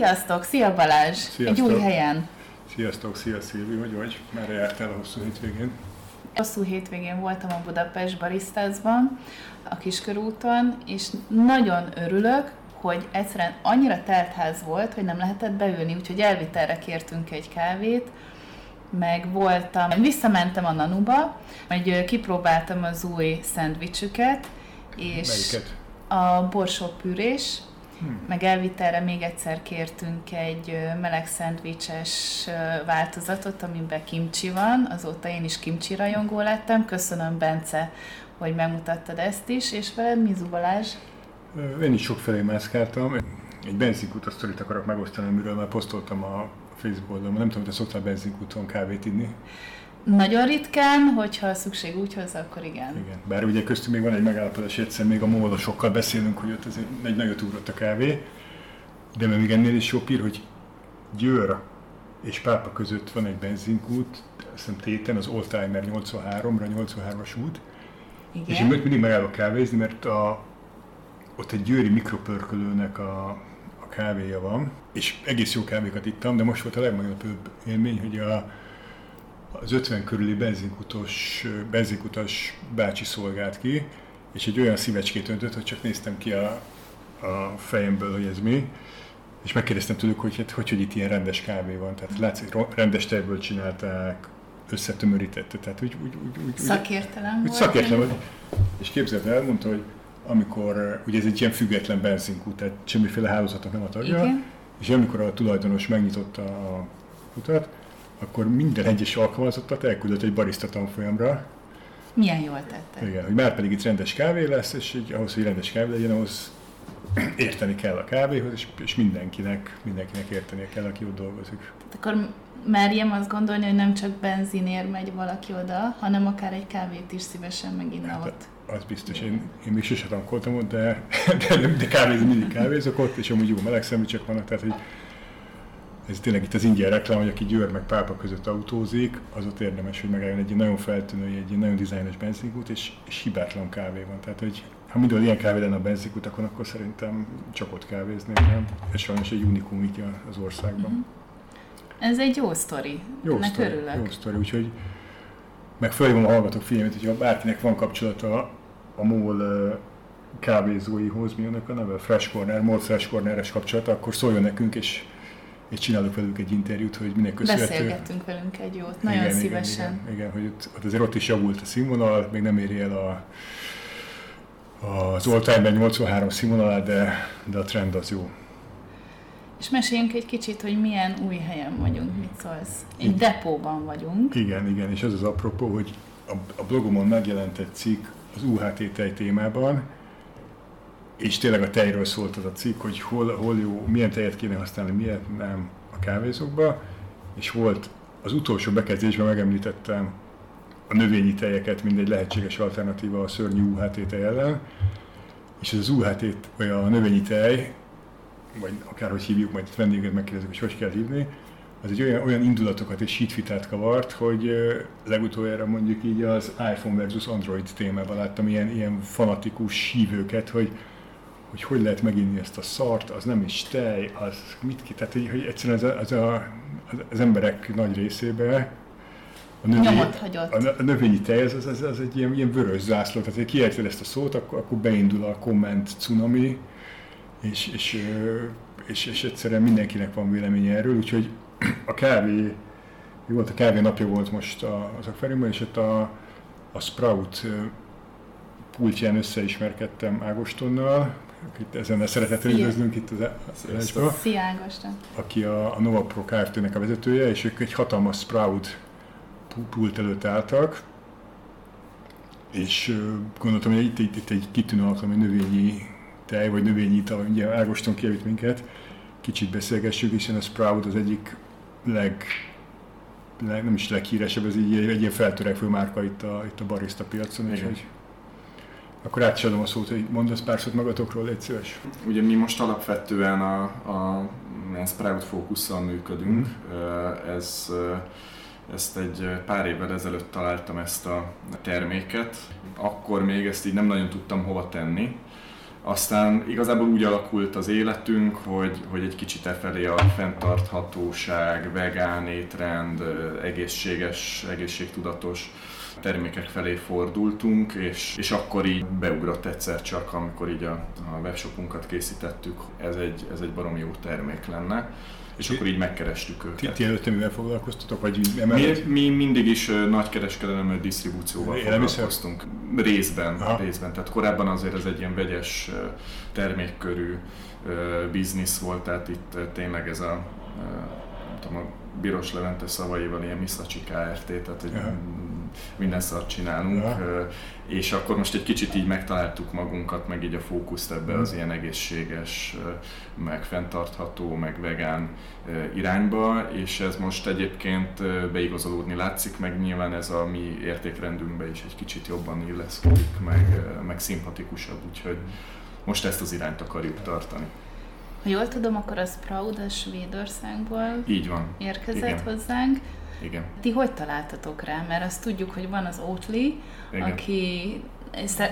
Sziasztok! Szia Balázs! Sziasztok. Egy új helyen. Sziasztok, szia Szilvi, hogy vagy? Már jártál a hosszú hétvégén? Hosszú hétvégén voltam a Budapest Baristázban, a Kiskörúton, és nagyon örülök, hogy egyszerűen annyira teltház volt, hogy nem lehetett beülni, úgyhogy elvitelre kértünk egy kávét, meg voltam, visszamentem a Nanuba, hogy kipróbáltam az új szendvicsüket, és Melyiket? a borsópürés, Hmm. Meg elvitelre még egyszer kértünk egy meleg szendvicses változatot, amiben kimcsi van. Azóta én is kimcsi rajongó lettem. Köszönöm, Bence, hogy megmutattad ezt is. És veled Mizu Balázs? Én is sok felé mászkáltam. Egy benzinkút sztorit akarok megosztani, amiről már posztoltam a Facebook oldalon. Nem tudom, hogy te szoktál benzinkúton kávét inni. Nagyon ritkán, hogyha szükség úgy hozzá, akkor igen. Igen, bár ugye köztünk még van egy megállapodás, egyszer még a mólosokkal beszélünk, hogy ott ez egy nagyot ugrott a kávé, de még ennél is jobb ír, hogy Győr és Pápa között van egy benzinkút, azt hiszem téten, az Oldtimer 83-ra, 83-as út, igen. és én mindig megállok kávézni, mert a, ott egy győri mikropörkölőnek a, a kávéja van, és egész jó kávékat ittam, de most volt a legnagyobb élmény, hogy a, az 50 körüli benzinkutos, benzinkutas bácsi szolgált ki, és egy olyan szívecskét öntött, hogy csak néztem ki a, a fejemből, hogy ez mi, és megkérdeztem tőlük, hogy hát, hogy, hogy itt ilyen rendes kávé van. Tehát látszik, rendes tejből csinálták, összetömörítette. Tehát úgy, úgy, úgy, úgy, szakértelem úgy, volt. Szakértelem volt. És képzeld el, mondta, hogy amikor, ugye ez egy ilyen független benzinkút, tehát semmiféle hálózatnak nem a tagja, Igen. és amikor a tulajdonos megnyitotta a kutat, akkor minden egyes alkalmazottat elküldött egy barista tanfolyamra. Milyen jól tette. Igen, hogy már pedig itt rendes kávé lesz, és így, ahhoz, hogy rendes kávé legyen, ahhoz érteni kell a kávéhoz, és, és mindenkinek, mindenkinek értenie kell, aki ott dolgozik. Akkor merjem azt gondolni, hogy nem csak benzinért megy valaki oda, hanem akár egy kávét is szívesen meginna hát, ott. Az biztos, én, én még sose tankoltam ott, de, de, de kávézni mindig kávézok ott, és amúgy jó meleg szemücsök vannak, tehát hogy ez tényleg itt az ingyen reklám, hogy aki Győr meg Pápa között autózik, az ott érdemes, hogy megálljon egy nagyon feltűnő, egy nagyon dizájnos benzinkút, és, és hibátlan kávé van. Tehát, hogy ha mindenhol ilyen kávé lenne a benzinkutakon, akkor szerintem csak ott kávéznék, nem? Ez sajnos egy unikum itt az országban. Mm-hmm. Ez egy jó sztori. Jó Ennek sztori, örülök. Jó sztori, úgyhogy meg fölhívom a hallgatók figyelmét, hogyha bárkinek van kapcsolata a MOL kávézóihoz, mi annak a neve? Fresh Corner, MOL Fresh Corner-es kapcsolata, akkor szóljon nekünk, és és csinálok velük egy interjút, hogy minek köszönhető. Beszélgettünk velünk egy jót, nagyon igen, szívesen. Igen, igen, igen, hogy ott, ott azért ott is javult a színvonal, még nem éri el a, az all-time 83 színvonalát, de, de a trend az jó. És meséljünk egy kicsit, hogy milyen új helyen vagyunk, mit szólsz? Egy igen. depóban vagyunk. Igen, igen, és az az apropó, hogy a, a blogomon megjelent egy cikk az UHT tej témában, és tényleg a tejről szólt az a cikk, hogy hol, hol jó, milyen tejet kéne használni, miért nem a kávézókba, és volt az utolsó bekezdésben megemlítettem a növényi tejeket, mint egy lehetséges alternatíva a szörnyű UHT tej ellen, és ez az UHT, vagy a növényi tej, vagy akárhogy hívjuk, majd itt vendéget megkérdezik, hogy hogy kell hívni, az egy olyan, olyan indulatokat és sheetfitát kavart, hogy legutoljára mondjuk így az iPhone versus Android témában láttam ilyen, ilyen fanatikus hívőket, hogy hogy hogy lehet meginni ezt a szart, az nem is tej, az mit ki, tehát hogy egyszerűen az, az, a, az emberek nagy részében a, növény, a, a növényi tej, az, az, az egy ilyen, ilyen vörös zászló, tehát ha kiejted ezt a szót, akkor, akkor beindul a komment cunami, és, és, és, és egyszerűen mindenkinek van véleménye erről, úgyhogy a kávé, mi volt a kávé napja volt most az akváriumban, és ott a, a Sprout pultján összeismerkedtem Ágostonnal, akit ezen a szeretettel üdvözlünk itt az adásban. Szia Ágoston. Aki a, a Nova Pro Kft-nek a vezetője, és ők egy hatalmas Sprout pult előtt álltak, és gondoltam, hogy itt, itt, itt egy kitűnő alkalom, egy növényi tej, vagy növényi ital, ugye Ágoston kijavított minket, kicsit beszélgessük, hiszen a Sprout az egyik leg, leg nem is leghíresebb, ez így egy ilyen feltörekvő márka itt a, itt a barista piacon, és hogy akkor át a szót, hogy mondasz pár szót magatokról, légy szíves. Ugye mi most alapvetően a, a Sprout fókusszal működünk. Mm. Ez, ezt egy pár évvel ezelőtt találtam ezt a terméket. Akkor még ezt így nem nagyon tudtam hova tenni. aztán igazából úgy alakult az életünk, hogy, hogy egy kicsit e felé a fenntarthatóság, vegán étrend, egészséges, egészségtudatos termékek felé fordultunk, és, és akkor így beugrott egyszer csak, amikor így a, a webshopunkat készítettük, ez egy, ez egy baromi jó termék lenne és akkor így megkerestük őket. Ti előtte mivel foglalkoztatok? Vagy mi, mi mindig is nagy kereskedelem disztribúcióval foglalkoztunk. Részben, Aha. részben. Tehát korábban azért ez egy ilyen vegyes termékkörű biznisz volt, tehát itt tényleg ez a, nem tudom, a Biros Levente szavaival ilyen Miszacsi Kft. Tehát egy minden szart csinálunk, ja. és akkor most egy kicsit így megtaláltuk magunkat, meg így a fókuszt ebbe az mm. ilyen egészséges, meg fenntartható, meg vegán irányba, és ez most egyébként beigazolódni látszik, meg nyilván ez a mi értékrendünkbe is egy kicsit jobban illeszkedik, meg, meg szimpatikusabb, úgyhogy most ezt az irányt akarjuk tartani. Ha jól tudom, akkor az Proud a Svédországból Így van. érkezett Igen. hozzánk. Igen. Ti hogy találtatok rá? Mert azt tudjuk, hogy van az Oatly, Igen. aki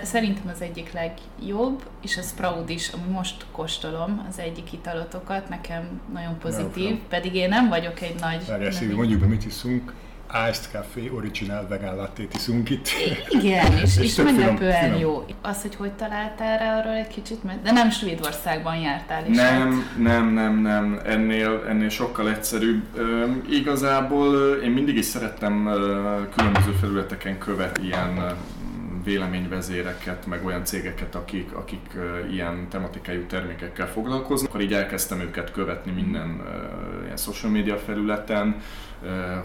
szerintem az egyik legjobb, és a Sprout is, ami most kóstolom, az egyik italotokat, nekem nagyon pozitív, ja, pedig én nem vagyok egy nagy... Várjál, Szilvi, mondjuk be, mit iszunk? Iced Café Original Vegán Latte iszunk itt. Igen, és, és, és meglepően finom. jó. Az, hogy hogy találtál rá arról egy kicsit, mert de nem Svédországban jártál is. Nem, hát. nem, nem, nem, ennél, ennél sokkal egyszerűbb. Üm, igazából én mindig is szerettem különböző felületeken követni ilyen véleményvezéreket, meg olyan cégeket, akik, akik ilyen tematikájú termékekkel foglalkoznak. Akkor így elkezdtem őket követni minden ilyen social media felületen,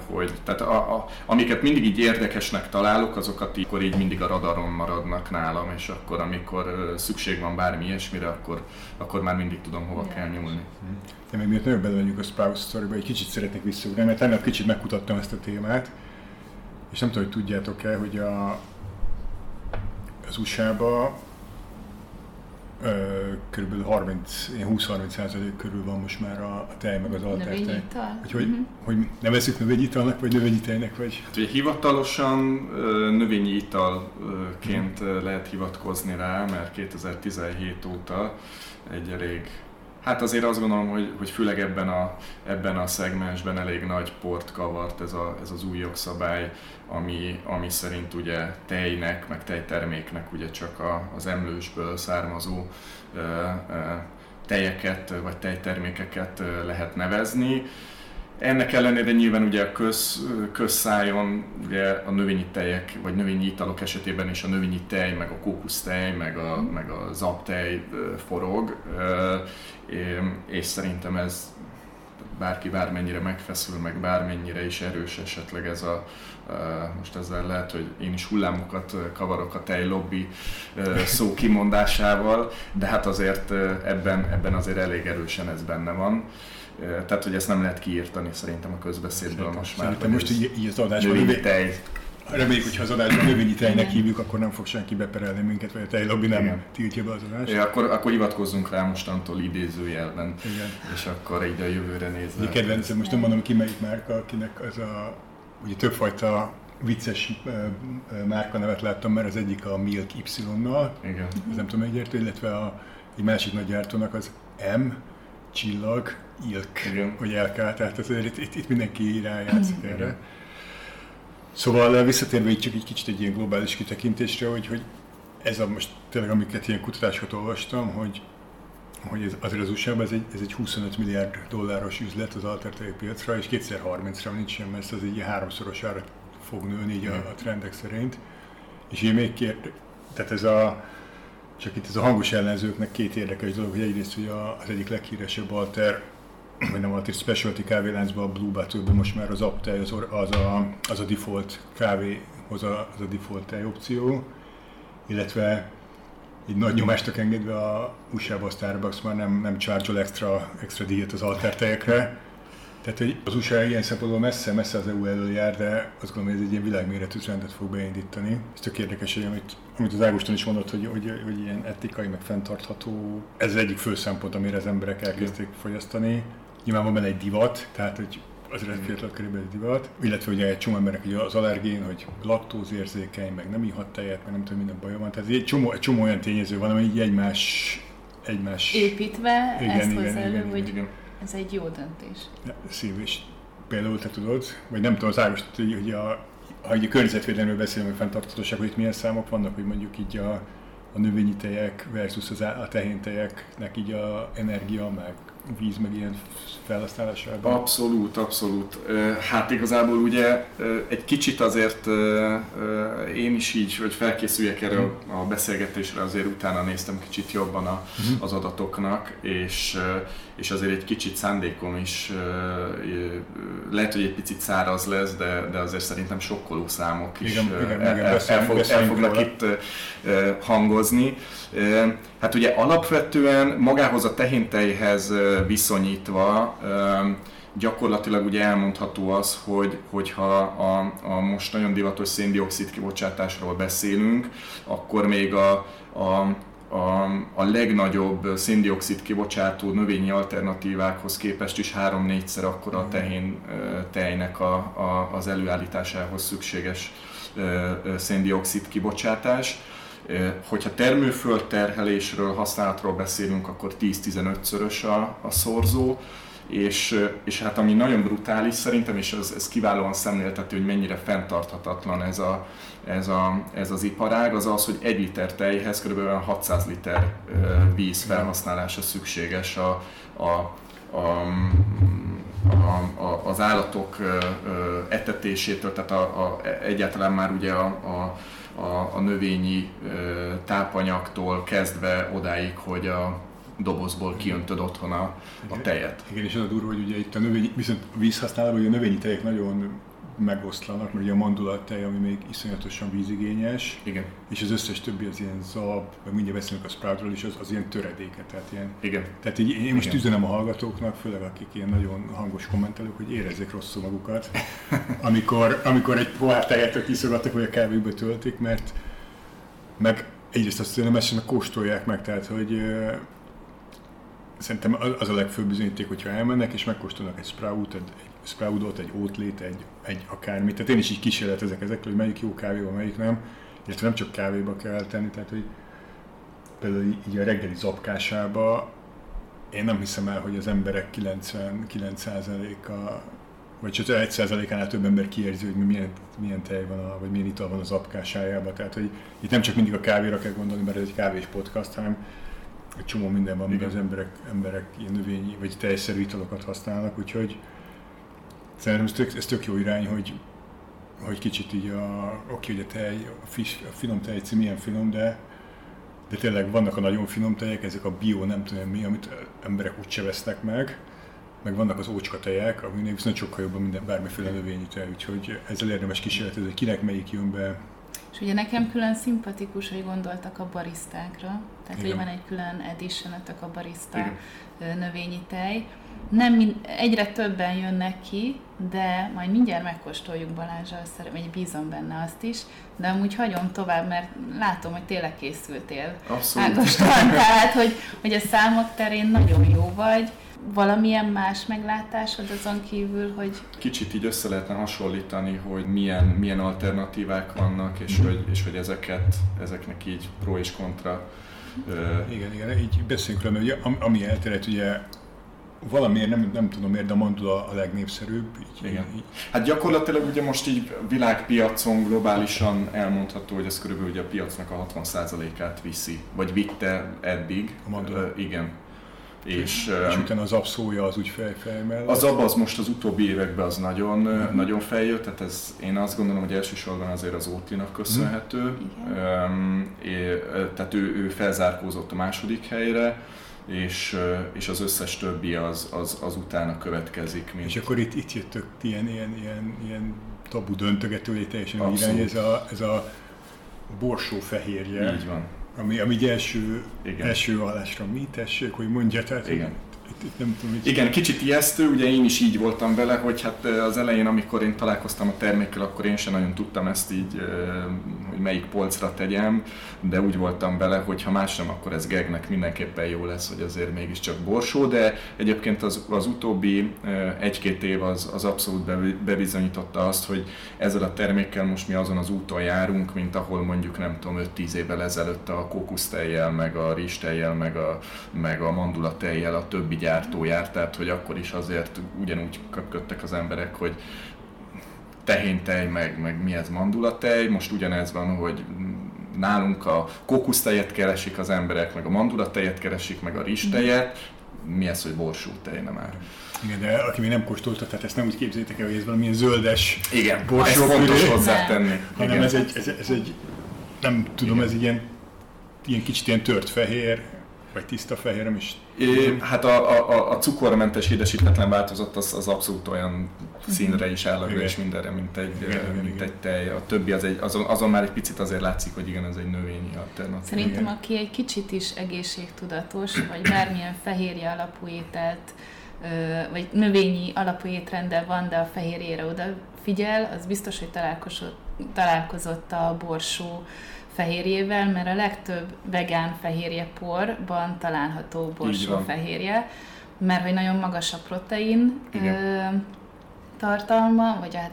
hogy tehát a, a, amiket mindig így érdekesnek találok, azokat így, akkor így mindig a radaron maradnak nálam, és akkor amikor szükség van bármi ilyesmire, akkor, akkor már mindig tudom hova kell nyúlni. Én még miért nagyon belemegyünk a Sprout story egy kicsit szeretnék visszaugrani, mert tegnap kicsit megkutattam ezt a témát, és nem tudom, hogy tudjátok-e, hogy a, az USA-ba kb. 30, 20-30 százalék körül van most már a, a tej, meg az altertej. Hogy, hogy, uh-huh. hogy nevezzük növényi italnak, vagy növényi tejnek, vagy? Hát ugye hivatalosan növényi italként lehet hivatkozni rá, mert 2017 óta egy elég Hát azért azt gondolom, hogy, hogy főleg ebben a, ebben a szegmensben elég nagy port kavart ez, a, ez az új jogszabály, ami, ami szerint ugye tejnek, meg tejterméknek ugye csak a, az emlősből származó ö, ö, tejeket vagy tejtermékeket lehet nevezni. Ennek ellenére nyilván ugye a köz, közszájon ugye a növényi tejek, vagy növényi italok esetében is a növényi tej, meg a kókusztej, meg a, meg a zaptej forog, és szerintem ez bárki bármennyire megfeszül, meg bármennyire is erős esetleg ez a, most ezzel lehet, hogy én is hullámokat kavarok a tejlobbi szó kimondásával, de hát azért ebben, ebben azért elég erősen ez benne van. Tehát, hogy ezt nem lehet kiírtani szerintem a közbeszédből szerintem, most már. Szerintem most így, így az adásban növényi tej. Reméljük, hogy ha az adásban növényi tejnek hívjuk, akkor nem fog senki beperelni minket, vagy a tejlobbi nem Igen. tiltja be az adást. Ja, akkor, akkor hivatkozzunk rá mostantól idézőjelben, Igen. és akkor így a jövőre nézve. Kedvencem, most nem mondom ki melyik márka, akinek az a, ugye többfajta vicces márkanevet láttam, mert az egyik a Milk Y-nal, Igen. ez nem tudom egyértő, illetve a, egy másik nagy gyártónak az M, csillag, ilk, Igen. vagy LK, tehát azért itt, itt, itt mindenki rájátszik erre. Szóval visszatérve így csak egy kicsit egy ilyen globális kitekintésre, hogy, hogy ez a most tényleg, amiket ilyen kutatásokat olvastam, hogy, hogy ez, azért az usa ez egy, ez egy 25 milliárd dolláros üzlet az alternatív piacra, és 2030-ra nincs sem messze, ez egy ilyen háromszorosára fog nőni így a, a trendek szerint. És én még kérd, tehát ez a, csak itt ez a hangos ellenzőknek két érdekes dolog, hogy egyrészt hogy az egyik leghíresebb alter, vagy nem alter specialty kávéláncban, a Blue Bottle, most már az Aptej az, az, a, az a default kávéhoz a, az a default tej opció, illetve egy nagy nyomástak engedve a USA-ba a Starbucks már nem, nem charge extra, extra díjat az alter tejekre, tehát hogy az USA ilyen szempontból messze, messze az EU elől jár, de azt gondolom, hogy ez egy ilyen világméretű trendet fog beindítani. Ez tök érdekes, hogy amit, amit az Ágoston is mondott, hogy, hogy, hogy ilyen etikai, meg fenntartható, ez az egyik fő szempont, amire az emberek elkezdték fogyasztani. Nyilván van benne egy divat, tehát hogy az fiatal körében divat, illetve ugye egy csomó embernek ugye az allergén, hogy laktózérzékeny, meg nem ihat tejet, meg nem tudom, minden baja van. Tehát egy csomó, egy csomó olyan tényező van, ami így egymás, egymás... Építve igen, ezt igen, elő, igen, hogy igen. ez egy jó döntés. Ja, szív, és például te tudod, vagy nem tudom, az Ágos, hogy, hogy a, ha egy környezetvédelemről beszélünk, hogy fenntartatóság, hogy itt milyen számok vannak, hogy mondjuk így a, a növényi tejek versus az, a tehéntejeknek így a energia, meg víz, meg ilyen felhasználásában? Abszolút, abszolút. Hát igazából ugye egy kicsit azért én is így, hogy felkészüljek erre a beszélgetésre, azért utána néztem kicsit jobban a, mhm. az adatoknak, és, és azért egy kicsit szándékom is, lehet, hogy egy picit száraz lesz, de, de azért szerintem sokkoló számok is igen, igen, el, el, el, fog, el fognak itt hangozni. Hát ugye alapvetően magához a tehéntejhez viszonyítva gyakorlatilag ugye elmondható az, hogy hogyha a, a most nagyon divatos széndiokszid kibocsátásról beszélünk, akkor még a, a a, a legnagyobb széndiokszid kibocsátó növényi alternatívákhoz képest is három-négyszer akkora a tehén tejnek a, a, az előállításához szükséges széndiokszid kibocsátás. Hogyha termőföld terhelésről, használatról beszélünk, akkor 10-15-szörös a, a szorzó, és, és hát ami nagyon brutális szerintem, és ez, ez kiválóan szemléltető, hogy mennyire fenntarthatatlan ez, a, ez, a, ez az iparág, az az, hogy egy liter tejhez kb. 600 liter víz felhasználása szükséges a, a, a, a, a, az állatok etetésétől, tehát a, a, egyáltalán már ugye a, a a, a növényi tápanyagtól kezdve odáig, hogy a dobozból kiöntöd otthon a, a tejet. Igen, és az a durva, hogy ugye itt a növény, viszont vízhasználatban, hogy a növényi tejek nagyon megoszlanak, mert ugye a mandulattej, ami még iszonyatosan vízigényes, Igen. és az összes többi az ilyen zab, meg mindjárt beszélünk a sproutról is, az, az ilyen töredéke. Tehát, ilyen, Igen. tehát így, én most Igen. üzenem a hallgatóknak, főleg akik ilyen nagyon hangos kommentelők, hogy érezzék rosszul magukat, amikor, amikor egy pohár tejet kiszogattak, vagy a kávéba töltik, mert meg egyrészt azt nem esetleg kóstolják meg, tehát hogy szerintem az a legfőbb bizonyíték, hogyha elmennek és megkóstolnak egy sprout, egy, sproutot, egy ótlét, egy, egy akármit. Tehát én is így kísérletezek ezekről, hogy melyik jó kávéba, melyik nem. Illetve nem csak kávéba kell tenni, tehát hogy például így a reggeli zapkásába én nem hiszem el, hogy az emberek 99%-a vagy csak 1%-ánál több ember kiérzi, hogy milyen, milyen tej van, a, vagy milyen ital van az apkásájában. Tehát, hogy itt nem csak mindig a kávéra kell gondolni, mert ez egy kávés podcast, hanem egy csomó minden van, amiben az emberek, emberek ilyen növényi vagy tejszerű italokat használnak, úgyhogy szerintem ez tök, ez tök jó irány, hogy, hogy kicsit így a, oké, hogy a tej, a, fish, a finom tejci milyen finom, de, de tényleg vannak a nagyon finom tejek, ezek a bio nem tudom mi, amit emberek úgyse vesznek meg, meg vannak az ócska tejek, aminek viszont sokkal jobban minden bármiféle növényi tej, úgyhogy ezzel érdemes kísérletezni, hogy kinek melyik jön be, és ugye nekem külön szimpatikus, hogy gondoltak a barisztákra, tehát Igen. hogy van egy külön edition a barista Igen. növényi tej. Nem egyre többen jönnek ki, de majd mindjárt megkóstoljuk Balázsral, vagy bízom benne azt is, de amúgy hagyom tovább, mert látom, hogy tényleg készültél. Abszolút. Ágostan, tehát, hogy, hogy a számok terén nagyon jó vagy, valamilyen más meglátásod azon kívül, hogy... Kicsit így össze lehetne hasonlítani, hogy milyen, milyen alternatívák vannak, és hogy, és hogy ezeket, ezeknek így pro és kontra. Igen, igen, így beszéljünk róla, mert ugye, ami elterjedt, ugye valamiért nem, nem tudom miért, de a mandula a legnépszerűbb. Így, Igen. Így. Hát gyakorlatilag ugye most így világpiacon globálisan elmondható, hogy ez körülbelül ugye a piacnak a 60%-át viszi, vagy vitte eddig. A mandula. Uh, igen. És, és utána az abszója az úgy fej, fej mellett? Az ab az most az utóbbi években az nagyon, mm. nagyon feljött, tehát ez, én azt gondolom, hogy elsősorban azért az Ótlinak köszönhető. Mm. Um, é, tehát ő, ő felzárkózott a második helyre, és, és az összes többi az, az, az utána következik. Mint... És akkor itt, itt jöttök ilyen, ilyen, ilyen, ilyen tabu döntögető, teljesen irány, ez a, ez a borsó fehérje. Így van ami, ami első, Igen. első hallásra mi tessék, hogy mondja, tehát Igen. Nem tudom, hogy Igen, kicsit ijesztő, ugye én is így voltam vele, hogy hát az elején, amikor én találkoztam a termékkel, akkor én sem nagyon tudtam ezt így, hogy melyik polcra tegyem, de úgy voltam vele, hogy ha más nem, akkor ez gegnek mindenképpen jó lesz, hogy azért mégiscsak borsó, de egyébként az, az utóbbi egy-két év az, az abszolút bebizonyította azt, hogy ezzel a termékkel most mi azon az úton járunk, mint ahol mondjuk nem tudom, 5-10 évvel ezelőtt a kókusztejjel, meg a rizstejjel, meg a, meg a mandulatejjel a többi gyártó járt, tehát hogy akkor is azért ugyanúgy köpködtek az emberek, hogy tehéntej, meg, meg mi ez mandulatej, most ugyanez van, hogy nálunk a kókusztejet keresik az emberek, meg a mandulatejet keresik, meg a rizstejet, mi ez, hogy borsú tej, nem már. Igen, de aki még nem kóstolta, tehát ezt nem úgy képzétek el, hogy ez valamilyen zöldes Igen, borsó ez fontos hozzátenni. Hanem ez egy, ez, ez egy, nem tudom, Igen. ez ilyen, ilyen kicsit ilyen tört fehér, vagy tiszta fehér, nem is... É, hát a, a, a cukormentes édesítetlen változat az, az abszolút olyan színre is, állagra és mindenre, mint egy, igen, mint igen. egy tej. A többi az egy, azon, azon már egy picit azért látszik, hogy igen, ez egy növényi alternatív. Szerintem igen. aki egy kicsit is egészségtudatos, vagy bármilyen fehérje alapú ételt, vagy növényi alapú étrendel van, de a fehérjére oda figyel, az biztos, hogy találkozott, találkozott a borsó fehérjével, mert a legtöbb vegán fehérje porban található borsó fehérje, mert hogy nagyon magas a protein ö, tartalma, vagy hát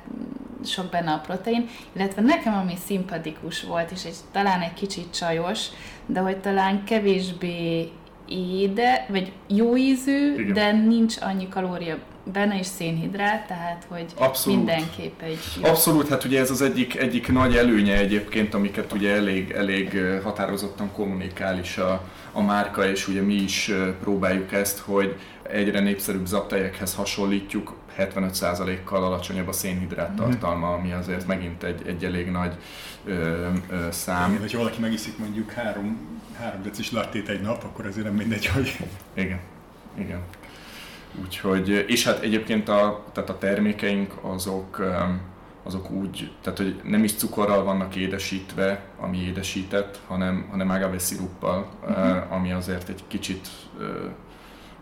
sok benne a protein, illetve nekem ami szimpatikus volt, és egy, talán egy kicsit csajos, de hogy talán kevésbé éde, vagy jó ízű, Igen. de nincs annyi kalória benne is szénhidrát, tehát hogy Abszolút. mindenképp egy jó. Abszolút, hát ugye ez az egyik, egyik nagy előnye egyébként, amiket ugye elég, elég határozottan kommunikál is a, a márka, és ugye mi is próbáljuk ezt, hogy egyre népszerűbb zaptejekhez hasonlítjuk, 75%-kal alacsonyabb a szénhidrát mhm. tartalma, ami azért megint egy, egy elég nagy ö, ö, szám. Igen, hogyha valaki megiszik mondjuk három, három decis lattét egy nap, akkor azért nem mindegy, hogy... Igen, igen. Úgyhogy, és hát egyébként a, tehát a termékeink azok, azok úgy, tehát hogy nem is cukorral vannak édesítve, ami édesített, hanem, hanem agave sziruppal, uh-huh. ami azért egy kicsit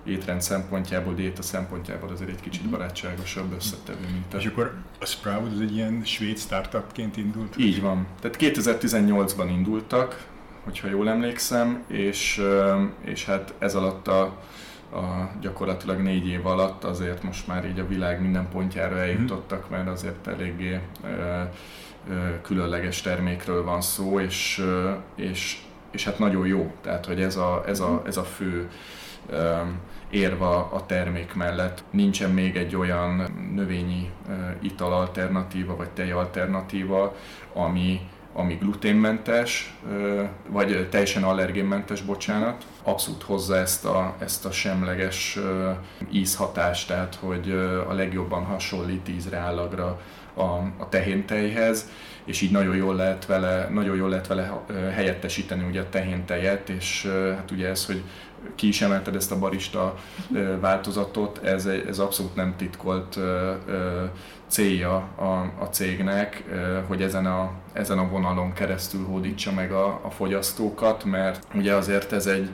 étrend szempontjából, diéta szempontjából azért egy kicsit mhm. barátságosabb összetevő, mint. És akkor a Sprout az egy ilyen svéd startupként indult? Így van. Tehát 2018-ban indultak, hogyha jól emlékszem, és, és hát ez alatt a a gyakorlatilag négy év alatt azért most már így a világ minden pontjára mhm. eljutottak, mert azért eléggé ö, ö, különleges termékről van szó, és, ö, és, és hát nagyon jó, tehát hogy ez a, ez a, ez a fő érva a termék mellett. Nincsen még egy olyan növényi ital alternatíva, vagy tej alternatíva, ami, ami gluténmentes, vagy teljesen allergénmentes, bocsánat, abszolút hozza ezt a, ezt a semleges ízhatást, tehát hogy a legjobban hasonlít ízre, állagra a, a tehéntejhez, és így nagyon jól lehet vele, nagyon jól lehet vele helyettesíteni ugye a tehéntejet, és hát ugye ez, hogy ki is emelted ezt a barista változatot, ez, ez abszolút nem titkolt célja a, a cégnek, hogy ezen a, ezen a vonalon keresztül hódítsa meg a, a fogyasztókat, mert ugye azért ez egy,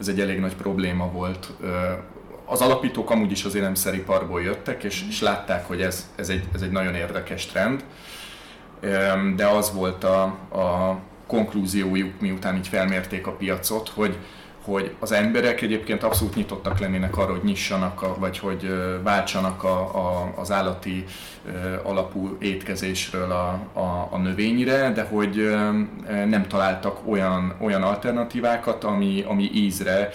ez egy elég nagy probléma volt. Az alapítók amúgy is az élelmiszeriparból jöttek, és, és látták, hogy ez, ez, egy, ez egy nagyon érdekes trend, de az volt a, a konklúziójuk, miután így felmérték a piacot, hogy hogy az emberek egyébként abszolút nyitottak lennének arra, hogy nyissanak, a, vagy hogy váltsanak a, a, az állati alapú étkezésről a, a, a növényre, de hogy nem találtak olyan, olyan alternatívákat, ami, ami ízre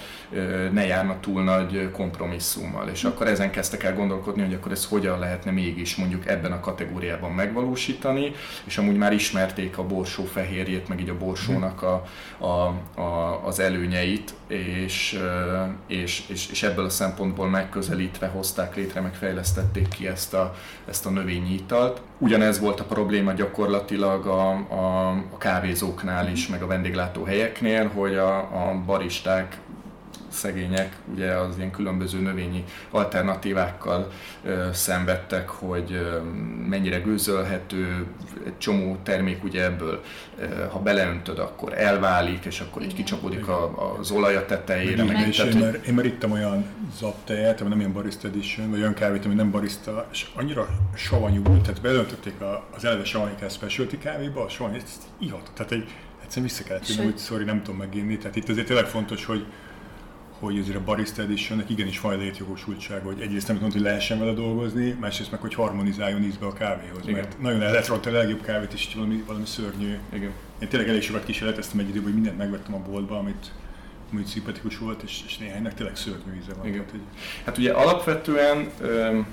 ne járna túl nagy kompromisszummal. És akkor ezen kezdtek el gondolkodni, hogy akkor ezt hogyan lehetne mégis mondjuk ebben a kategóriában megvalósítani, és amúgy már ismerték a borsó fehérjét, meg így a borsónak a, a, a, az előnyeit, és, és, és, és ebből a szempontból megközelítve hozták létre, meg fejlesztették ki ezt a, ezt a növényi italt. Ugyanez volt a probléma gyakorlatilag a, a, a kávézóknál is, meg a vendéglátóhelyeknél, hogy a, a baristák szegények ugye az ilyen különböző növényi alternatívákkal ö, szenvedtek, hogy ö, mennyire gőzölhető, egy csomó termék ugye ebből, ö, ha beleöntöd, akkor elválik, és akkor így kicsapódik a, az olaj a tetejére. Meg, meg, és tehát, én, már, én már ittam olyan zaptejet, ami nem ilyen barista edition, vagy olyan kávét, ami nem barista, és annyira savanyú volt, tehát belöntötték a, az eleve savanyikás specialty kávéba, a savany, ezt ihatott, tehát egy, egyszerűen vissza kellett hogy sorry, nem tudom meginni, tehát itt azért tényleg fontos, hogy hogy azért a barista editionnek igenis van létjogosultsága, hogy egyrészt nem mondom, hogy lehessen vele dolgozni, másrészt meg, hogy harmonizáljon ízbe a kávéhoz, Igen. mert nagyon el lehet a legjobb kávét, és valami, valami szörnyű. igen. Én tényleg elég sokat kísérleteztem egy időben, hogy mindent megvettem a boltba, amit, amit szimpatikus volt, és, és néhánynak tényleg szörnyű íze van. Igen. Tehát, hogy Hát ugye alapvetően öm,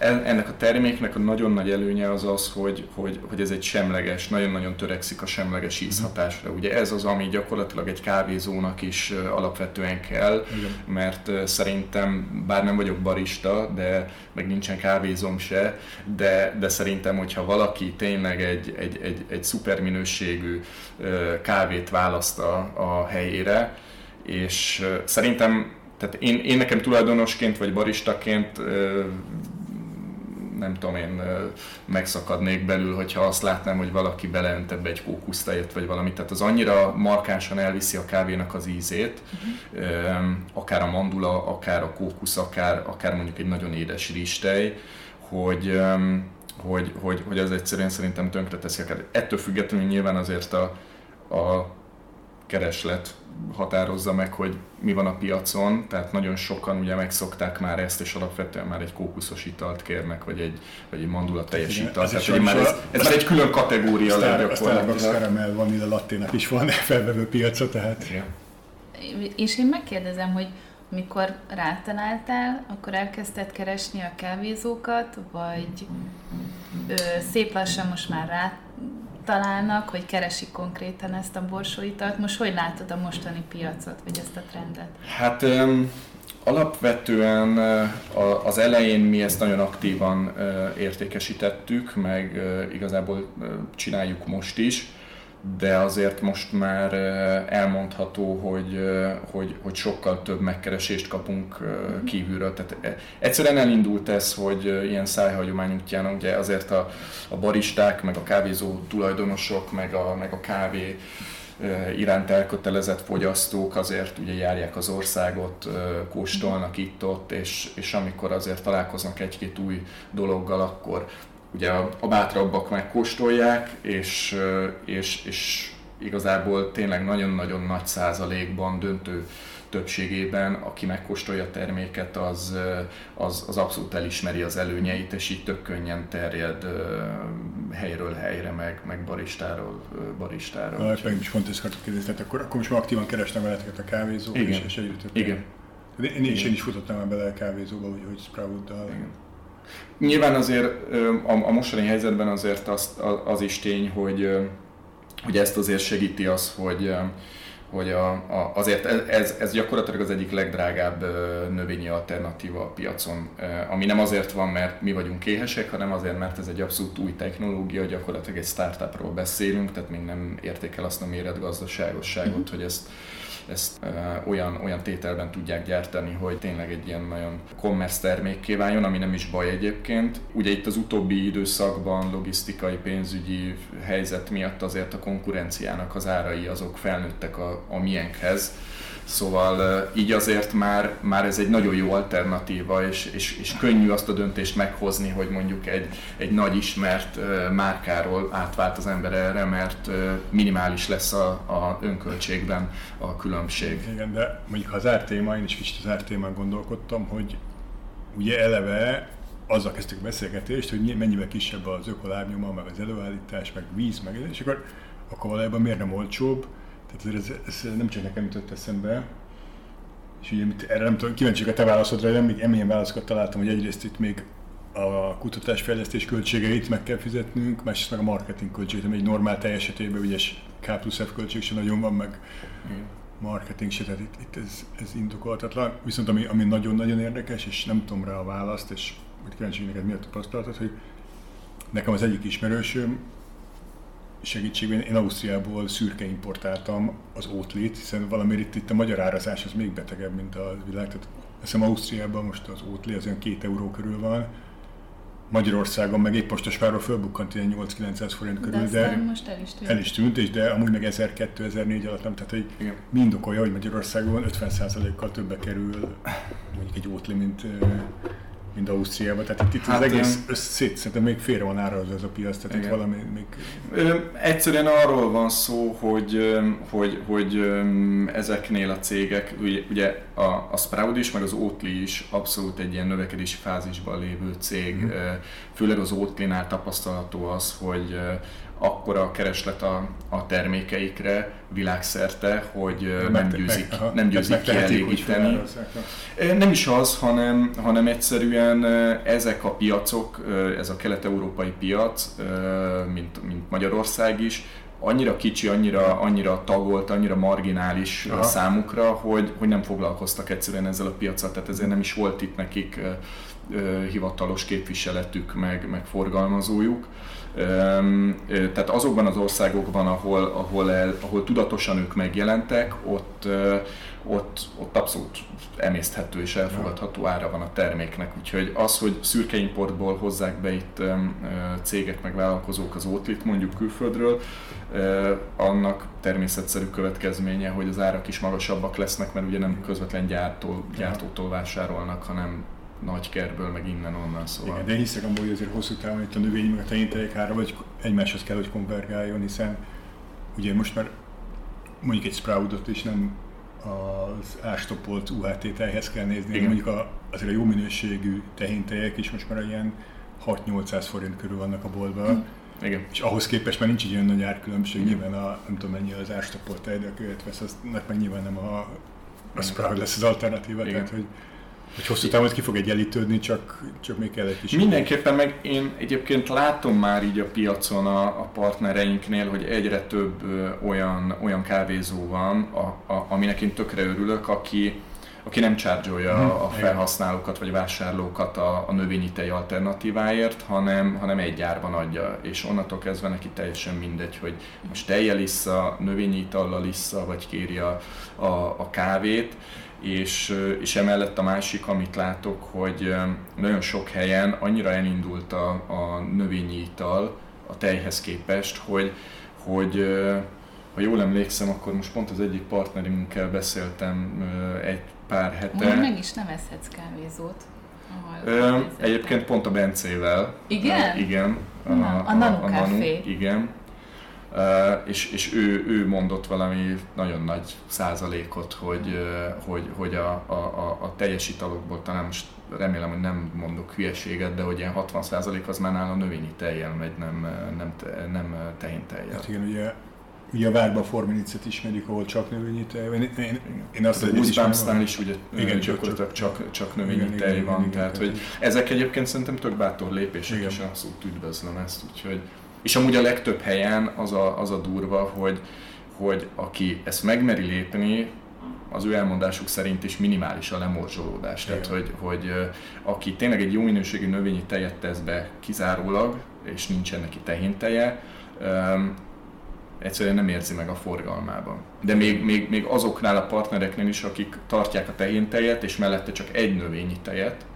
ennek a terméknek a nagyon nagy előnye az az, hogy, hogy, hogy ez egy semleges, nagyon-nagyon törekszik a semleges ízhatásra. Ugye ez az, ami gyakorlatilag egy kávézónak is alapvetően kell, Igen. mert szerintem, bár nem vagyok barista, de meg nincsen kávézom se, de, de szerintem, hogyha valaki tényleg egy, egy, egy, egy szuper minőségű kávét választ a, a helyére, és szerintem, tehát én, én nekem tulajdonosként vagy baristaként nem tudom én, megszakadnék belül, hogyha azt látnám, hogy valaki beleönt ebbe egy kókusztejet vagy valamit. Tehát az annyira markánsan elviszi a kávénak az ízét, ö, akár a mandula, akár a kókusz, akár, akár mondjuk egy nagyon édes rizstej, hogy, hogy, hogy, hogy az egyszerűen szerintem tönkreteszi a kávét. Ettől függetlenül nyilván azért a, a kereslet határozza meg, hogy mi van a piacon, tehát nagyon sokan ugye megszokták már ezt, és alapvetően már egy kókuszos italt kérnek, vagy egy, vagy egy mandula teljes Igen, italt. ez Tehát már ez, ez már egy külön kategória Star, lett a Starbucks gyakorlatilag. Caramel Vanilla Latténak is van felvevő piaca, tehát Igen. És én megkérdezem, hogy mikor rátaláltál, akkor elkezdted keresni a kávézókat, vagy ö, szép lassan most már rá találnak, hogy keresik konkrétan ezt a borsóitalt. Most hogy látod a mostani piacot, vagy ezt a trendet? Hát öm, alapvetően a- az elején mi ezt nagyon aktívan ö, értékesítettük, meg ö, igazából csináljuk most is, de azért most már elmondható, hogy, hogy, hogy sokkal több megkeresést kapunk ö, kívülről. Tehát ö, egyszerűen elindult ez, hogy ilyen szájhagyomány útján ugye azért a, a baristák, meg a kávézó tulajdonosok, meg a, meg a kávé iránt elkötelezett fogyasztók azért ugye járják az országot, kóstolnak itt-ott, és, és amikor azért találkoznak egy-két új dologgal, akkor ugye a, a bátrabbak megkóstolják, és, és, és igazából tényleg nagyon-nagyon nagy százalékban, döntő többségében, aki megkóstolja a terméket, az, az, az abszolút elismeri az előnyeit, és így tök könnyen terjed helyről helyre, meg, meg baristáról baristára. a meg is fontos akartok kérdezni, tehát akkor, akkor most már aktívan keresnek veleteket a kávézók, Igen. és, és több. Igen. De Én, én, is, én is futottam már bele a kávézóba, hogy, hogy Sprouddal. Igen. Nyilván azért a, a mostani helyzetben azért az, az is tény, hogy, hogy ezt azért segíti az, hogy, hogy a, a, azért ez, ez gyakorlatilag az egyik legdrágább növényi alternatíva a piacon, ami nem azért van, mert mi vagyunk éhesek, hanem azért, mert ez egy abszolút új technológia, gyakorlatilag egy startupról beszélünk, tehát még nem érték el azt a méretgazdaságosságot, hogy ezt ezt ö, olyan, olyan tételben tudják gyártani, hogy tényleg egy ilyen nagyon commerce termékké váljon, ami nem is baj egyébként. Ugye itt az utóbbi időszakban logisztikai, pénzügyi helyzet miatt azért a konkurenciának az árai azok felnőttek a, a miénkhez, Szóval így azért már, már ez egy nagyon jó alternatíva, és, és, és könnyű azt a döntést meghozni, hogy mondjuk egy, egy nagy ismert márkáról átvált az ember erre, mert minimális lesz a, a önköltségben a különbség. Igen, de mondjuk ha az ártéma, én is kicsit az ártémán gondolkodtam, hogy ugye eleve azzal kezdtük a beszélgetést, hogy mennyivel kisebb az ökolábnyoma, meg az előállítás, meg víz, meg és akkor, akkor valójában miért nem olcsóbb? Tehát ez, ez, nem csak nekem jutott eszembe, és ugye mit, erre nem tudom, kíváncsi a te válaszodra, hogy nem, milyen válaszokat találtam, hogy egyrészt itt még a kutatásfejlesztés költségeit meg kell fizetnünk, másrészt meg a marketing költségeit, ami egy normál teljesetében, ugye K plusz F költség sem nagyon van, meg marketing se, tehát itt, itt ez, ez indokoltatlan. Viszont ami, ami nagyon-nagyon érdekes, és nem tudom rá a választ, és majd kíváncsi neked mi a tapasztalatod, hogy nekem az egyik ismerősöm segítségben én Ausztriából szürke importáltam az ótlét, hiszen valamiért itt, itt a magyar árazás az még betegebb, mint a világ. Tehát azt hiszem Ausztriában most az ótlé az olyan két euró körül van, Magyarországon meg épp most a spárról fölbukkant ilyen 8-900 forint körül, de, de most el is tűnt. El is tűnt, és de amúgy meg 1000-2004 alatt nem, tehát hogy Igen. mind okolja, hogy Magyarországon 50%-kal többe kerül mondjuk egy ótli, mint mint Ausztriában. Tehát itt, itt hát, az egész szét, szerintem még félre van ára az a piac, tehát igen. itt valami még... Ö, egyszerűen arról van szó, hogy, hogy, hogy ezeknél a cégek, ugye a, a Sprout is, meg az Oatly is abszolút egy ilyen növekedési fázisban lévő cég. Mm. Főleg az Oatly-nál tapasztalható az, hogy akkora a kereslet a, a termékeikre világszerte, hogy nem győzik, nem győzik kielégíteni. Nem is az, hanem, hanem egyszerűen ezek a piacok, ez a kelet-európai piac, mint, mint Magyarország is, annyira kicsi, annyira, annyira tagolt, annyira marginális Aha. számukra, hogy, hogy nem foglalkoztak egyszerűen ezzel a piaccal, tehát ezért nem is volt itt nekik hivatalos képviseletük, meg, meg forgalmazójuk. Tehát azokban az országokban, ahol, ahol, el, ahol tudatosan ők megjelentek, ott, ott, ott abszolút emészthető és elfogadható ára van a terméknek. Úgyhogy az, hogy szürke importból hozzák be itt cégek meg vállalkozók az ótlit mondjuk külföldről, annak természetszerű következménye, hogy az árak is magasabbak lesznek, mert ugye nem közvetlen gyártó, gyártótól vásárolnak, hanem nagy kerből, meg innen-onnan szóval. Igen, de hiszek amúgy, hogy azért hosszú távon itt a növény, meg a ára, vagy egymáshoz kell, hogy konvergáljon, hiszen ugye most már mondjuk egy sproutot is nem az ástopolt UHT tejhez kell nézni, Igen. mondjuk a, azért a jó minőségű tehéntejek is most már ilyen 6-800 forint körül vannak a boltban. Mm. Igen. És ahhoz képest már nincs egy olyan nagy árkülönbség, nyilván a, nem tudom mennyi az ástopolt tej, de a követ vesz, aznak meg nyilván nem a, a sprout lesz az alternatíva, Igen. tehát hogy hogy hosszú távon ki fog egyenlítődni, csak, csak még kell egy kis... Mindenképpen meg én egyébként látom már így a piacon a, a partnereinknél, hogy egyre több olyan, olyan kávézó van, a, a, aminek én tökre örülök, aki, aki nem csárgyolja hmm, a felhasználókat vagy vásárlókat a, a növényi tej alternatíváért, hanem, hanem egy árban adja, és onnantól kezdve neki teljesen mindegy, hogy most tejjel issza, növényi itallal issza, vagy kéri a, a, a kávét, és, és emellett a másik, amit látok, hogy nagyon sok helyen annyira elindult a, a növényi ital a tejhez képest, hogy, hogy ha jól emlékszem, akkor most pont az egyik partnerünkkel beszéltem egy pár hete. Most meg is nevezhetsz kávézót. Ö, egyébként pont a Bencével. Igen? Uh, igen. A, a, a a, a Nanu, Igen és, és ő, ő mondott valami nagyon nagy százalékot, hogy, hogy, hogy a, a, a teljes italokból talán most remélem, hogy nem mondok hülyeséget, de hogy ilyen 60 százalék az már nála növényi tejjel megy, nem, nem, nem tehén tejjel. Hát igen, ugye Ugye a Várba Forminicet ismerjük, ahol csak növényi tej van. Én, én, én azt az Goosebumps-nál is ugye igen, gyakorlatilag csak, csak, csak növényi igen, tej igen, van. Igen, tehát, igen, hogy ezek egyébként szerintem tök bátor lépések, igen. és abszolút üdvözlöm ezt. Úgyhogy és amúgy a legtöbb helyen az a, az a durva, hogy, hogy aki ezt megmeri lépni, az ő elmondásuk szerint is minimális a lemorzsolódás. Tehát, hogy, hogy aki tényleg egy jó minőségű növényi tejet tesz be kizárólag, és nincsen neki tehénteje, um, egyszerűen nem érzi meg a forgalmában. De még, még, még azoknál a partnereknél is, akik tartják a tehéntejet, és mellette csak egy növényi tejet,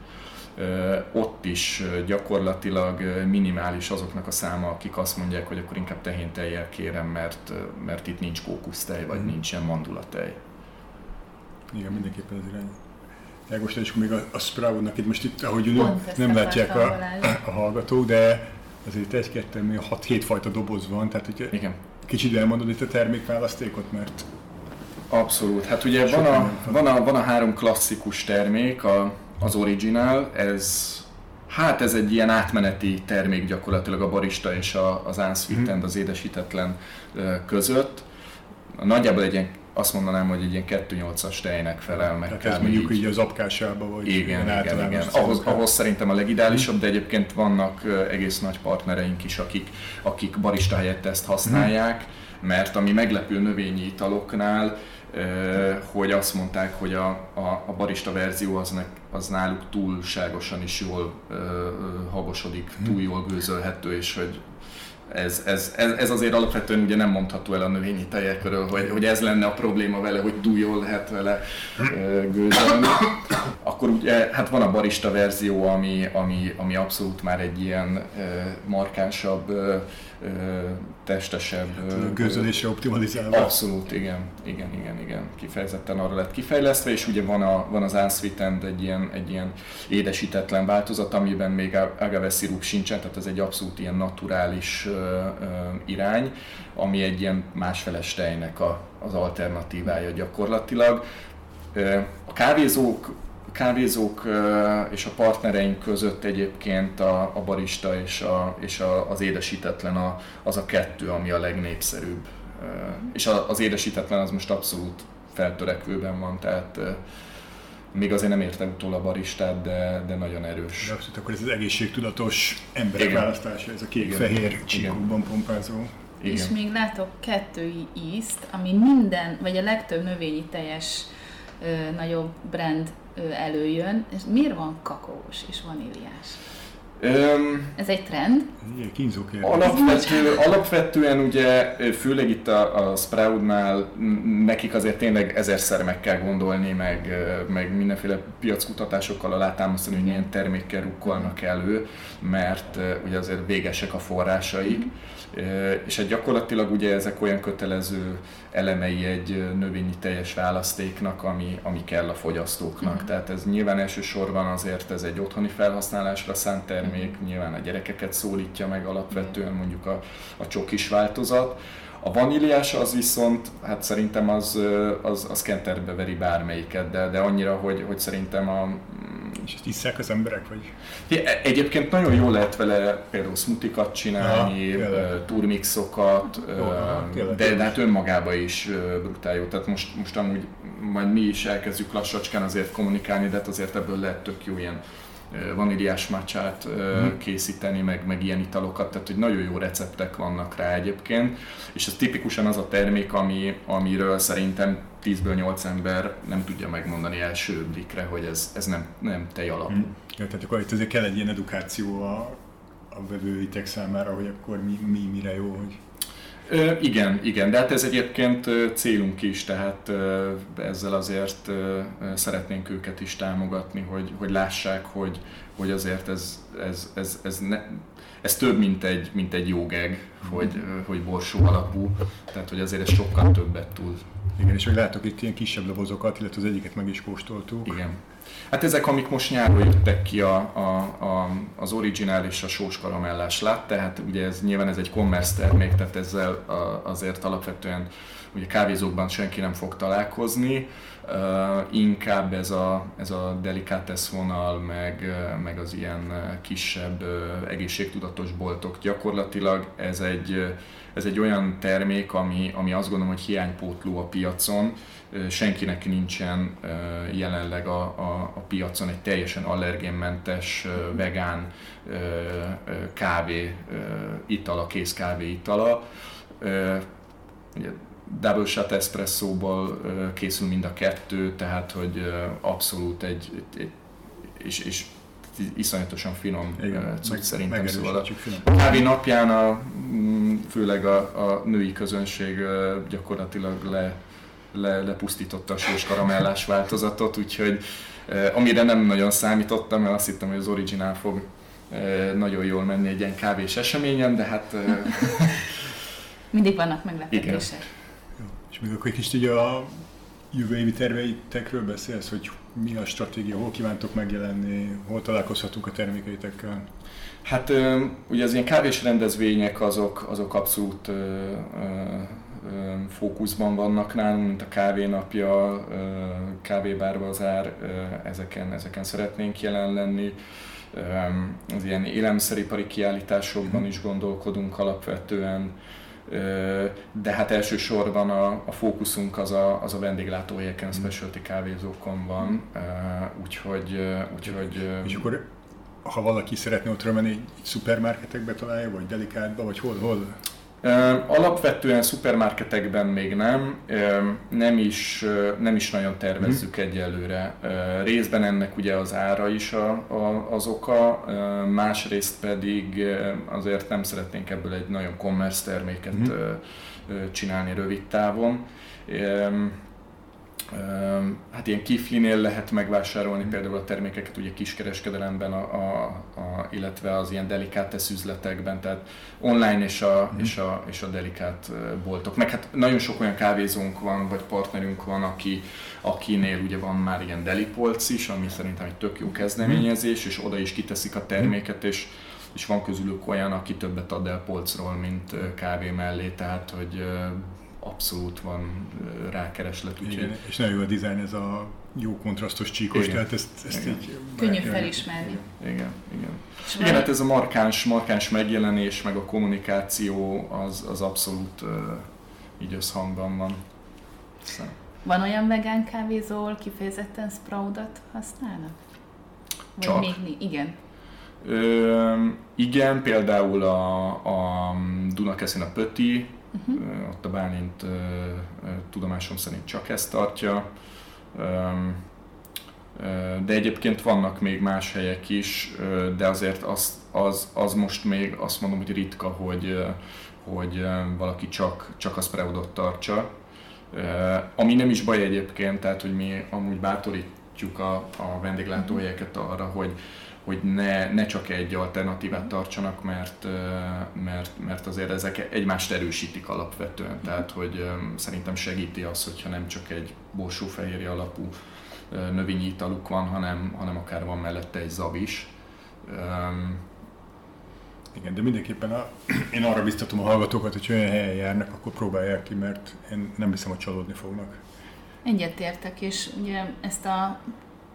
ott is gyakorlatilag minimális azoknak a száma, akik azt mondják, hogy akkor inkább tehéntejjel kérem, mert, mert itt nincs kókusztej, vagy mm. nincsen mandulatej. Igen, mindenképpen az irány. Jágos, és még a, a Sproutnak itt most itt, ahogy nem, nem látják a, a hallgatók, de azért egy-kettő, hat-hét fajta doboz van, tehát hogy Igen. kicsit elmondod itt a termékválasztékot, mert Abszolút. Hát ugye van a, van, a, van a három klasszikus termék, a az original, ez Hát ez egy ilyen átmeneti termék gyakorlatilag a barista és a, az unsweetened, mm. az édesítetlen között. Nagyjából egy ilyen, azt mondanám, hogy egy ilyen 2.8-as tejnek felel meg. Tehát ez mondjuk így, így az apkásába, vagy igen, igen, igen. Ahhoz, ahhoz szerintem a legideálisabb, de egyébként vannak egész nagy partnereink is, akik, akik barista helyett ezt használják, mert ami meglepő növényi italoknál, hogy azt mondták, hogy a, a, a barista verzió az, az náluk túlságosan is jól ö, hagosodik, túl jól gőzölhető, és hogy ez, ez, ez, ez azért alapvetően ugye nem mondható el a növényi tejekről, hogy, hogy ez lenne a probléma vele, hogy dújól lehet vele gőzölni. Akkor ugye, hát van a barista verzió, ami, ami, ami abszolút már egy ilyen markánsabb testesebb. Gőzölésre optimalizálva. Abszolút, igen, igen, igen, igen. Kifejezetten arra lett kifejlesztve, és ugye van, a, van az unsweetened egy ilyen, egy ilyen édesítetlen változat, amiben még agave szirup sincsen, tehát ez egy abszolút ilyen naturális uh, uh, irány, ami egy ilyen másfeles tejnek a, az alternatívája gyakorlatilag. A kávézók kávézók és a partnereink között egyébként a, a barista és, a, és a, az édesítetlen a, az a kettő, ami a legnépszerűbb. És az édesítetlen az most abszolút feltörekvőben van, tehát még azért nem értem utól a baristát, de, de nagyon erős. De abszolút, akkor ez az egészségtudatos emberek Igen. választása, ez a kék-fehér csíkokban pompázó. Igen. És még látok kettő ízt, ami minden, vagy a legtöbb növényi teljes nagyobb brand előjön, és miért van kakaós és vaníliás? Um, Ez egy trend? Alapvető, alapvetően ugye, főleg itt a, a Sproutnál nekik azért tényleg ezerszer meg kell gondolni, meg, meg mindenféle piackutatásokkal alátámasztani, hogy milyen termékkel rukkolnak elő, mert ugye azért végesek a forrásaik. Mm-hmm és hát gyakorlatilag ugye ezek olyan kötelező elemei egy növényi teljes választéknak, ami, ami kell a fogyasztóknak. Mm. Tehát ez nyilván elsősorban azért ez egy otthoni felhasználásra szánt termék, mm. nyilván a gyerekeket szólítja meg alapvetően mondjuk a, a csokis változat. A vaníliás az viszont, hát szerintem az, az, az kenterbe veri bármelyiket, de, de annyira, hogy, hogy szerintem a, és ezt isszák az emberek, vagy? E- egyébként nagyon jól lehet vele például smutikat csinálni, ja, turmixokat, de, de hát önmagában is brutál jó. Tehát most, most amúgy majd mi is elkezdjük lassacskán azért kommunikálni, de hát azért ebből lehet tök jó ilyen vaníliás macsát hmm. készíteni, meg, meg ilyen italokat, tehát hogy nagyon jó receptek vannak rá egyébként, és ez tipikusan az a termék, ami, amiről szerintem 10-ből 8 ember nem tudja megmondani első blikre, hogy ez, ez nem, nem tej alapú. Hmm. Ja, tehát akkor itt azért kell egy ilyen edukáció a, a vevőitek számára, hogy akkor mi, mi mire jó, hogy Ö, igen, igen, de hát ez egyébként célunk is, tehát ezzel azért szeretnénk őket is támogatni, hogy, hogy lássák, hogy, hogy azért ez, ez, ez, ez, ne, ez több, mint egy, mint egy jógeg, hogy, hogy borsó alapú, tehát hogy azért ez sokkal többet tud. Igen, és még látok itt ilyen kisebb dobozokat, illetve az egyiket meg is kóstoltuk. Igen. Hát ezek, amik most nyáron jöttek ki a, a, a, az originál és a sós karamellás lát, tehát ugye ez nyilván ez egy commerce termék, tehát ezzel a, azért alapvetően ugye kávézókban senki nem fog találkozni, uh, inkább ez a, ez a delikátesz vonal, meg, meg az ilyen kisebb uh, egészségtudatos boltok gyakorlatilag ez egy, ez egy olyan termék, ami, ami azt gondolom, hogy hiánypótló a piacon, senkinek nincsen jelenleg a, a, a piacon egy teljesen allergénmentes, vegán kávé itala, kész kávé itala. Double shot espresszóból készül mind a kettő, tehát hogy abszolút egy, egy és, és iszonyatosan finom Igen, cucc szerintem. Szóval a kávé napján a, mm, főleg a, a női közönség gyakorlatilag le le, lepusztította a sós karamellás változatot, úgyhogy eh, amire nem nagyon számítottam, mert azt hittem, hogy az originál fog eh, nagyon jól menni egy ilyen kávés eseményen, de hát... Eh, Mindig vannak meglepetések. És még akkor egy kicsit ugye a jövő évi terveitekről beszélsz, hogy mi a stratégia, hol kívántok megjelenni, hol találkozhatunk a termékeitekkel? Hát ugye az ilyen kávés rendezvények azok, azok abszolút fókuszban vannak nálunk, mint a kávénapja, kávébárbazár, ezeken, ezeken szeretnénk jelen lenni. Az ilyen élelmiszeripari kiállításokban is gondolkodunk alapvetően, de hát elsősorban a, a fókuszunk az a, az a vendéglátóhelyeken, a specialty kávézókon van, úgyhogy... úgyhogy és akkor ha valaki szeretne ott menni, szupermarketekbe találja, vagy delikátba, vagy hol, hol? Alapvetően szupermarketekben még nem, nem is, nem is nagyon tervezzük hmm. egyelőre. Részben ennek ugye az ára is a, a, az oka, másrészt pedig azért nem szeretnénk ebből egy nagyon commerce terméket hmm. csinálni rövid távon hát ilyen kiflinél lehet megvásárolni például a termékeket ugye kiskereskedelemben, a, a, a, illetve az ilyen delikátesz üzletekben, tehát online és a, mm. és, a, és a delikát boltok. Meg hát nagyon sok olyan kávézónk van, vagy partnerünk van, aki, akinél ugye van már ilyen delipolc is, ami szerintem egy tök jó kezdeményezés, és oda is kiteszik a terméket, és és van közülük olyan, aki többet ad el polcról, mint kávé mellé, tehát hogy abszolút van rákereslet. Úgyhogy... Igen, és nagyon jó a dizájn, ez a jó kontrasztos csíkos, igen. tehát ezt, ezt igen. így... Könnyű felismerni. Igen, igen. És igen, hát ez a markáns, markáns megjelenés, meg a kommunikáció az, az abszolút uh, így összhangban van. Szóval. Van olyan vegán kávézó, ahol kifejezetten sproutot használnak? Vagy Csak. még igen. Ö, igen, például a, a Dunakeszin a Pöti, Uh-huh. Ott a Bálint tudomásom szerint csak ezt tartja. De egyébként vannak még más helyek is, de azért az, az, az most még azt mondom, hogy ritka, hogy, hogy valaki csak, csak a spreadot tartsa. Ami nem is baj egyébként, tehát hogy mi amúgy bátorítjuk a, a vendéglátóhelyeket arra, hogy, hogy ne, ne csak egy alternatívát tartsanak, mert, mert, mert azért ezek egymást erősítik alapvetően. Tehát, hogy szerintem segíti az, hogyha nem csak egy borsófehérje alapú növényi italuk van, hanem, hanem akár van mellette egy zav is. Igen, de mindenképpen a, én arra biztatom a hallgatókat, hogy olyan helyen járnak, akkor próbálják ki, mert én nem hiszem, hogy csalódni fognak. Egyetértek, és ugye ezt a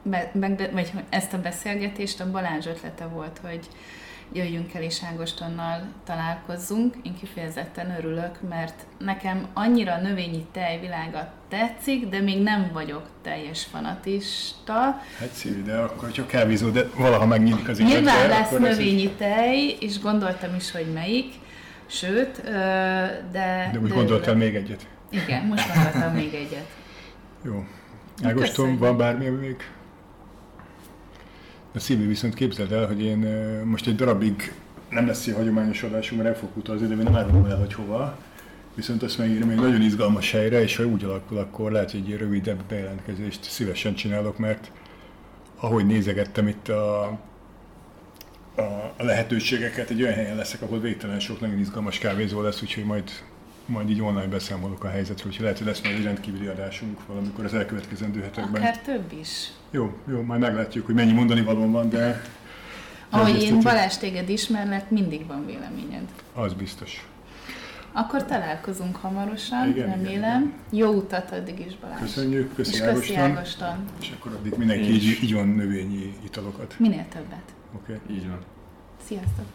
be, be, vagy ezt a beszélgetést a Balázs ötlete volt, hogy jöjjünk el és Ágostonnal találkozzunk. Én kifejezetten örülök, mert nekem annyira a növényi tejvilága tetszik, de még nem vagyok teljes fanatista. Hát szívi, de akkor csak kávézó, de valaha megnyílik az életbe. Nyilván lesz növényi így... tej, és gondoltam is, hogy melyik, sőt, de... De most gondoltál még egyet. Igen, most gondoltam még egyet. Jó. Ágoston, van bármi még a szívű viszont képzeld el, hogy én most egy darabig nem lesz ilyen hagyományos adásunk, mert el fogok utazni, de még nem árulom el, hogy hova. Viszont azt megírom egy nagyon izgalmas helyre, és ha úgy alakul, akkor lehet, hogy egy rövidebb bejelentkezést szívesen csinálok, mert ahogy nézegettem itt a, a, a lehetőségeket, egy olyan helyen leszek, ahol végtelen sok nagyon izgalmas kávézó lesz, úgyhogy majd majd így online beszámolok a helyzetről, úgyhogy lehet, hogy lesz majd egy rendkívüli adásunk valamikor az elkövetkezendő hetekben. Akár több is. Jó, jó, majd meglátjuk, hogy mennyi mondani való van, de... Ahogy én Balázs téged ismerlek, mindig van véleményed. Az biztos. Akkor találkozunk hamarosan, igen, remélem. Igen, igen. Jó utat addig is, Balázs. Köszönjük, köszi És köszi Ágoston. És akkor addig mindenki így, így van növényi italokat. Minél többet. Oké. Okay. Így van. Sziasztok.